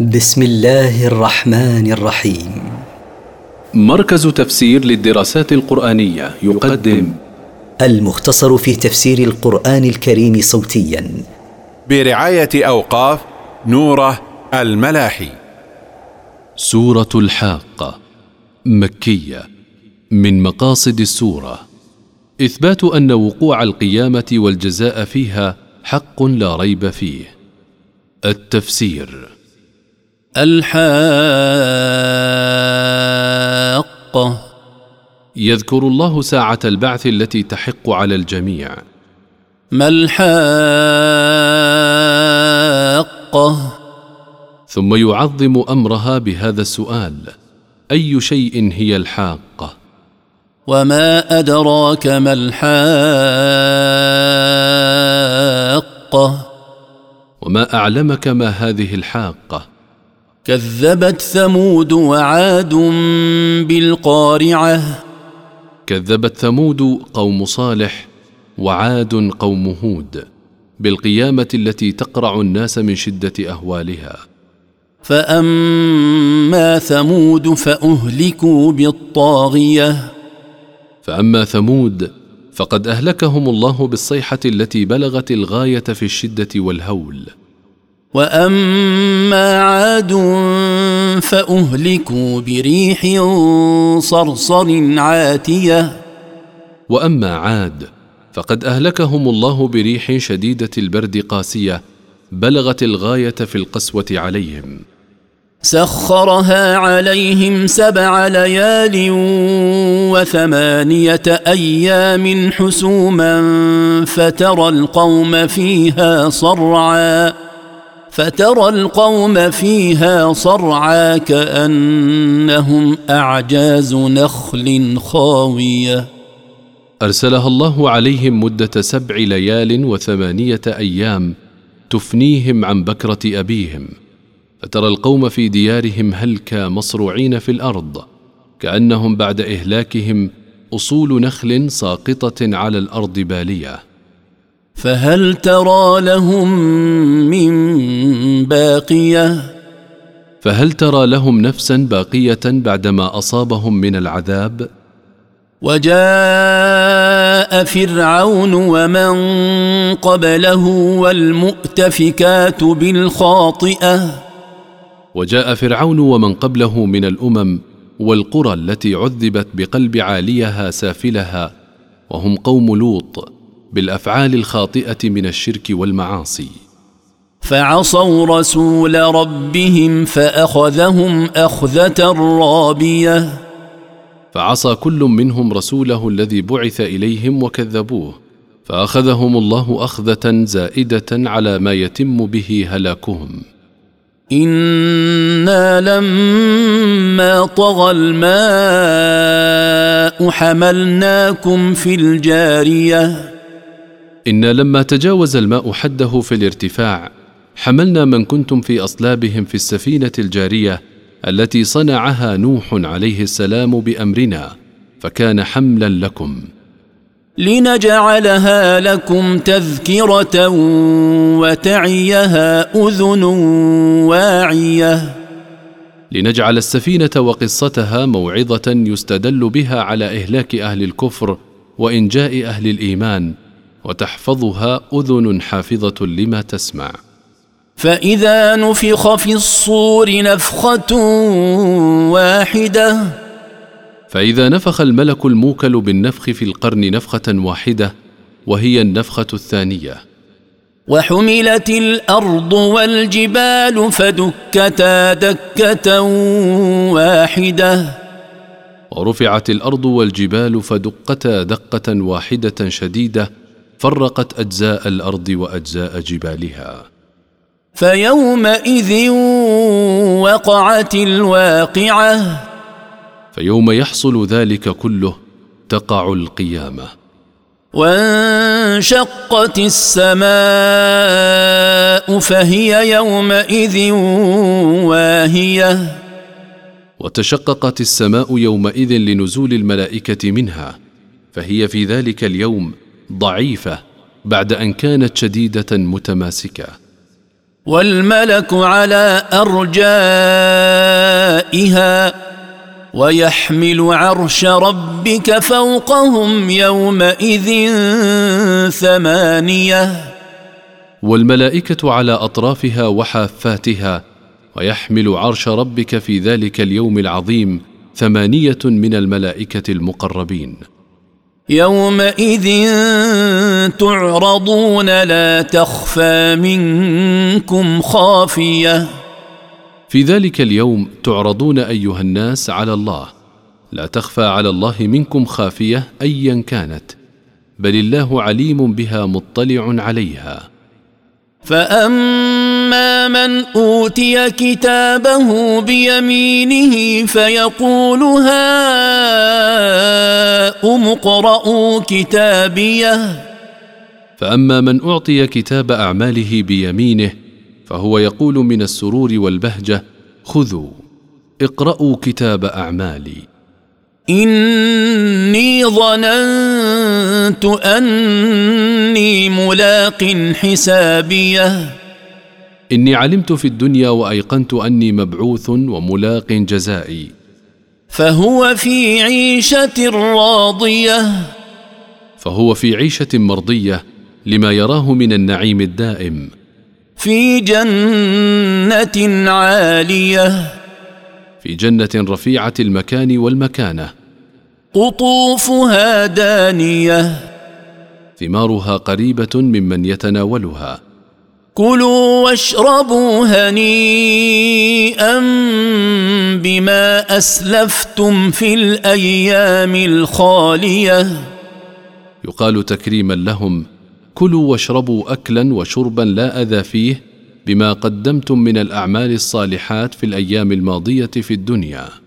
بسم الله الرحمن الرحيم. مركز تفسير للدراسات القرآنية يقدم. المختصر في تفسير القرآن الكريم صوتيا. برعاية أوقاف نوره الملاحي. سورة الحاقة مكية من مقاصد السورة. إثبات أن وقوع القيامة والجزاء فيها حق لا ريب فيه. التفسير. الحاقة. يذكر الله ساعة البعث التي تحق على الجميع. ما الحاقة؟ ثم يعظم أمرها بهذا السؤال. أي شيء هي الحاقة؟ وما أدراك ما الحاقة؟ وما أعلمك ما هذه الحاقة؟ كذبت ثمود وعاد بالقارعة. كذبت ثمود قوم صالح وعاد قوم هود بالقيامة التي تقرع الناس من شدة أهوالها. فأما ثمود فأهلكوا بالطاغية. فأما ثمود فقد أهلكهم الله بالصيحة التي بلغت الغاية في الشدة والهول. واما عاد فاهلكوا بريح صرصر عاتيه واما عاد فقد اهلكهم الله بريح شديده البرد قاسية بلغت الغاية في القسوة عليهم. سخرها عليهم سبع ليال وثمانيه أيام حسوما فترى القوم فيها صرعا فترى القوم فيها صرعى كأنهم أعجاز نخل خاوية. أرسلها الله عليهم مدة سبع ليال وثمانية أيام تفنيهم عن بكرة أبيهم. فترى القوم في ديارهم هلكا مصروعين في الأرض كأنهم بعد إهلاكهم أصول نخل ساقطة على الأرض بالية. فهل ترى لهم من باقية؟ فهل ترى لهم نفسا باقية بعدما أصابهم من العذاب؟ وجاء فرعون ومن قبله والمؤتفكات بالخاطئة. وجاء فرعون ومن قبله من الأمم والقرى التي عذبت بقلب عاليها سافلها وهم قوم لوط. بالأفعال الخاطئة من الشرك والمعاصي. فعصوا رسول ربهم فأخذهم أخذة رابية. فعصى كل منهم رسوله الذي بعث إليهم وكذبوه فأخذهم الله أخذة زائدة على ما يتم به هلاكهم. إنا لما طغى الماء حملناكم في الجارية. أنا لما تجاوز الماء حده في الارتفاع حملنا من كنتم في أصلابهم في السفينة الجارية التي صنعها نوح عليه السلام بأمرنا فكان حملا لكم. لنجعلها لكم تذكرة وتعيها أذن واعية. لنجعل السفينة وقصتها موعظة يستدل بها على إهلاك أهل الكفر وإنجاء أهل الإيمان وتحفظها أذن حافظة لما تسمع. فإذا نفخ في الصور نفخة واحدة. فإذا نفخ الملك الموكل بالنفخ في القرن نفخة واحدة وهي النفخة الثانية. وحملت الأرض والجبال فدكتا دكة واحدة. ورفعت الأرض والجبال فدقتا دقه واحدة شديدة فرقت أجزاء الأرض وأجزاء جبالها. فيومئذ وقعت الواقعة. فيوم يحصل ذلك كله تقع القيامة. وانشقت السماء فهي يومئذ واهية. وتشققت السماء يومئذ لنزول الملائكة منها. فهي في ذلك اليوم ضعيفة بعد أن كانت شديدة متماسكة. والملك على أرجائها ويحمل عرش ربك فوقهم يومئذ ثمانية. والملائكة على أطرافها وحافاتها ويحمل عرش ربك في ذلك اليوم العظيم ثمانية من الملائكة المقربين. يومئذ تعرضون لا تخفى منكم خافية. في ذلك اليوم تعرضون أيها الناس على الله. لا تخفى على الله منكم خافية ايا كانت بل الله عليم بها مطلع عليها. فأما من أوتي كتابه بيمينه فيقول هاؤم اقرءوا كتابيه. فأما من أعطي كتاب أعماله بيمينه فهو يقول من السرور والبهجة خذوا اقرأوا كتاب أعمالي. إني ظننت أني ملاق حسابيه. إني علمت في الدنيا وأيقنت أني مبعوث وملاق جزائي. فهو في عيشة راضية. فهو في عيشة مرضية لما يراه من النعيم الدائم. في جنة عالية. في جنة رفيعة المكان والمكانة. قطوفها دانية. ثمارها قريبة ممن يتناولها. كلوا واشربوا هنيئا بما أسلفتم في الأيام الخالية. يقال تكريما لهم كلوا واشربوا اكلا وشربا لا أذى فيه بما قدمتم من الأعمال الصالحات في الأيام الماضية في الدنيا.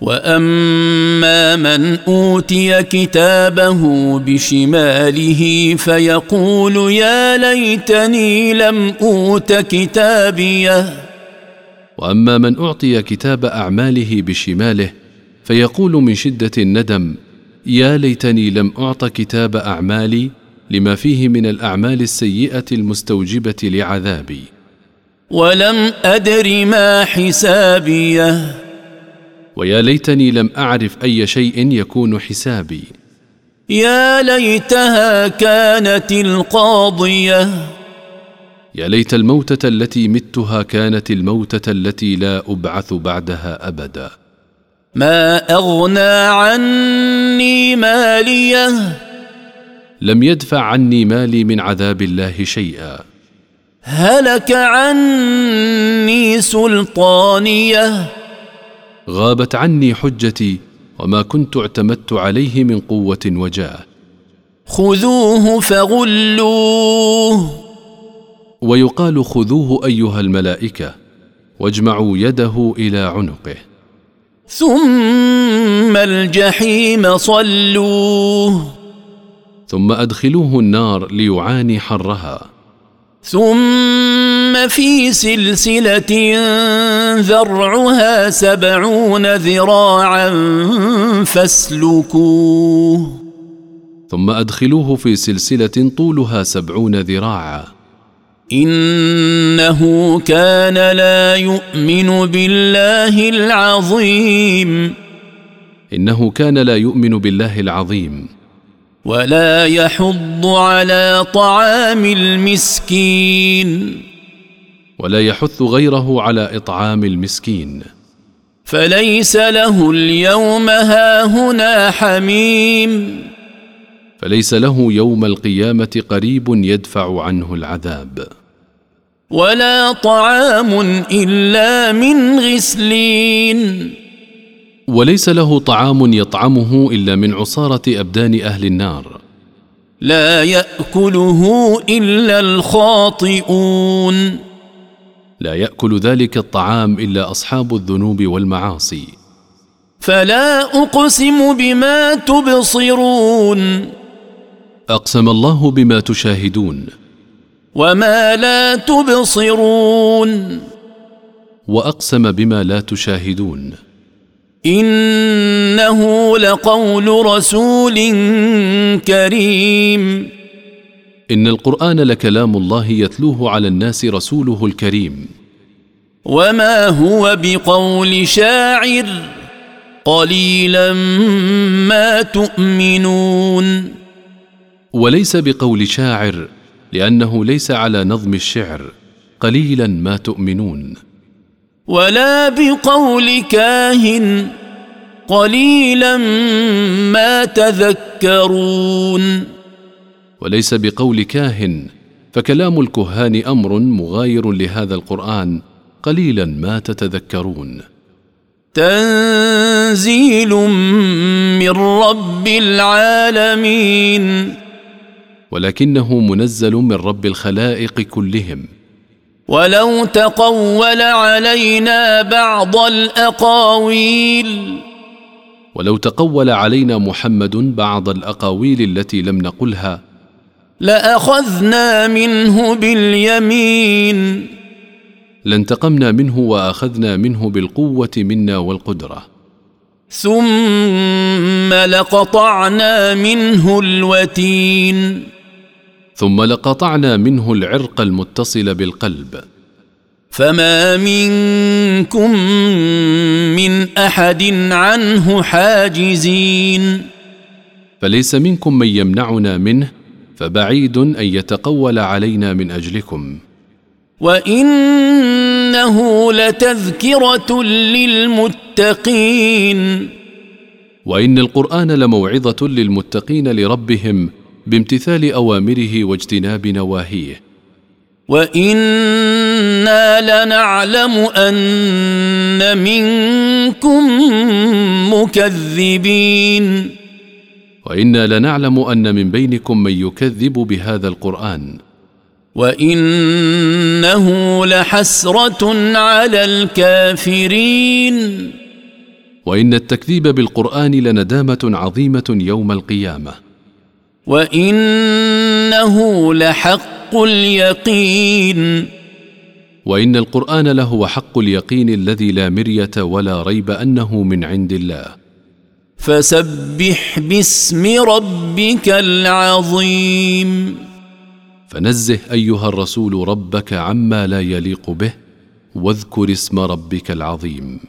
واما من اوتي كتابه بشماله فيقول يا ليتني لم اوت كتابيه واما من اعطي كتاب اعماله بشماله فيقول من شده الندم يا ليتني لم اعط كتاب اعمالي لما فيه من الاعمال السيئه المستوجبه لعذابي. ولم ادر ما حسابيه ويا ليتني لم أعرف أي شيء يكون حسابي. يا ليتها كانت القاضية. يا ليت الموتة التي متها كانت الموتة التي لا أبعث بعدها أبدا. ما أغنى عني مالية. لم يدفع عني مالي من عذاب الله شيئا. هلك عني سلطانية. غابت عني حجتي وما كنت اعتمدت عليه من قوة وجاه. خذوه فغلوه. ويقال خذوه أيها الملائكة واجمعوا يده إلى عنقه. ثم الجحيم صلوه. ثم أدخلوه النار ليعاني حرها. ثم في سلسلة ذرعها سبعون ذراعا فاسلكوه. ثم أدخلوه في سلسلة طولها سبعون ذراعا. إنه كان لا يؤمن بالله العظيم. إنه كان لا يؤمن بالله العظيم. ولا يحض على طعام المسكين. ولا يحث غيره على إطعام المسكين. فليس له اليوم هاهنا حميم. فليس له يوم القيامة قريب يدفع عنه العذاب. ولا طعام إلا من غسلين. وليس له طعام يطعمه إلا من عصارة أبدان أهل النار. لا يأكله إلا الخاطئون. لا يأكل ذلك الطعام إلا أصحاب الذنوب والمعاصي. فلا أقسم بما تبصرون. أقسم الله بما تشاهدون. وما لا تبصرون. وأقسم بما لا تشاهدون. إنه لقول رسول كريم. إن القرآن لكلام الله يتلوه على الناس رسوله الكريم. وما هو بقول شاعر قليلا ما تؤمنون. وليس بقول شاعر لأنه ليس على نظم الشعر قليلا ما تؤمنون. ولا بقول كاهن قليلا ما تذكرون. وليس بقول كاهن فكلام الكهان أمر مغاير لهذا القرآن قليلا ما تتذكرون. تنزيل من رب العالمين. ولكنه منزل من رب الخلائق كلهم. ولو تقول علينا بعض الأقاويل. ولو تقول علينا محمد بعض الأقاويل التي لم نقلها لأخذنا منه باليمين. لانتقمنا منه وأخذنا منه بالقوة منا والقدرة. ثم لقطعنا منه الوتين. ثم لقطعنا منه العرق المتصل بالقلب. فما منكم من أحد عنه حاجزين. فليس منكم من يمنعنا منه فبعيد أن يتقول علينا من أجلكم. وإنه لتذكرة للمتقين. وإن القرآن لموعظة للمتقين لربهم بامتثال أوامره واجتناب نواهيه. وإنا لنعلم أن منكم مكذبين. وإنا لنعلم أن من بينكم من يكذب بهذا القرآن. وإنه لحسرة على الكافرين. وإن التكذيب بالقرآن لندامة عظيمة يوم القيامة. وإنه لحق اليقين. وإن القرآن لهو حق اليقين الذي لا مرية ولا ريب أنه من عند الله. فسبح باسم ربك العظيم. فنزه أيها الرسول ربك عما لا يليق به واذكر اسم ربك العظيم.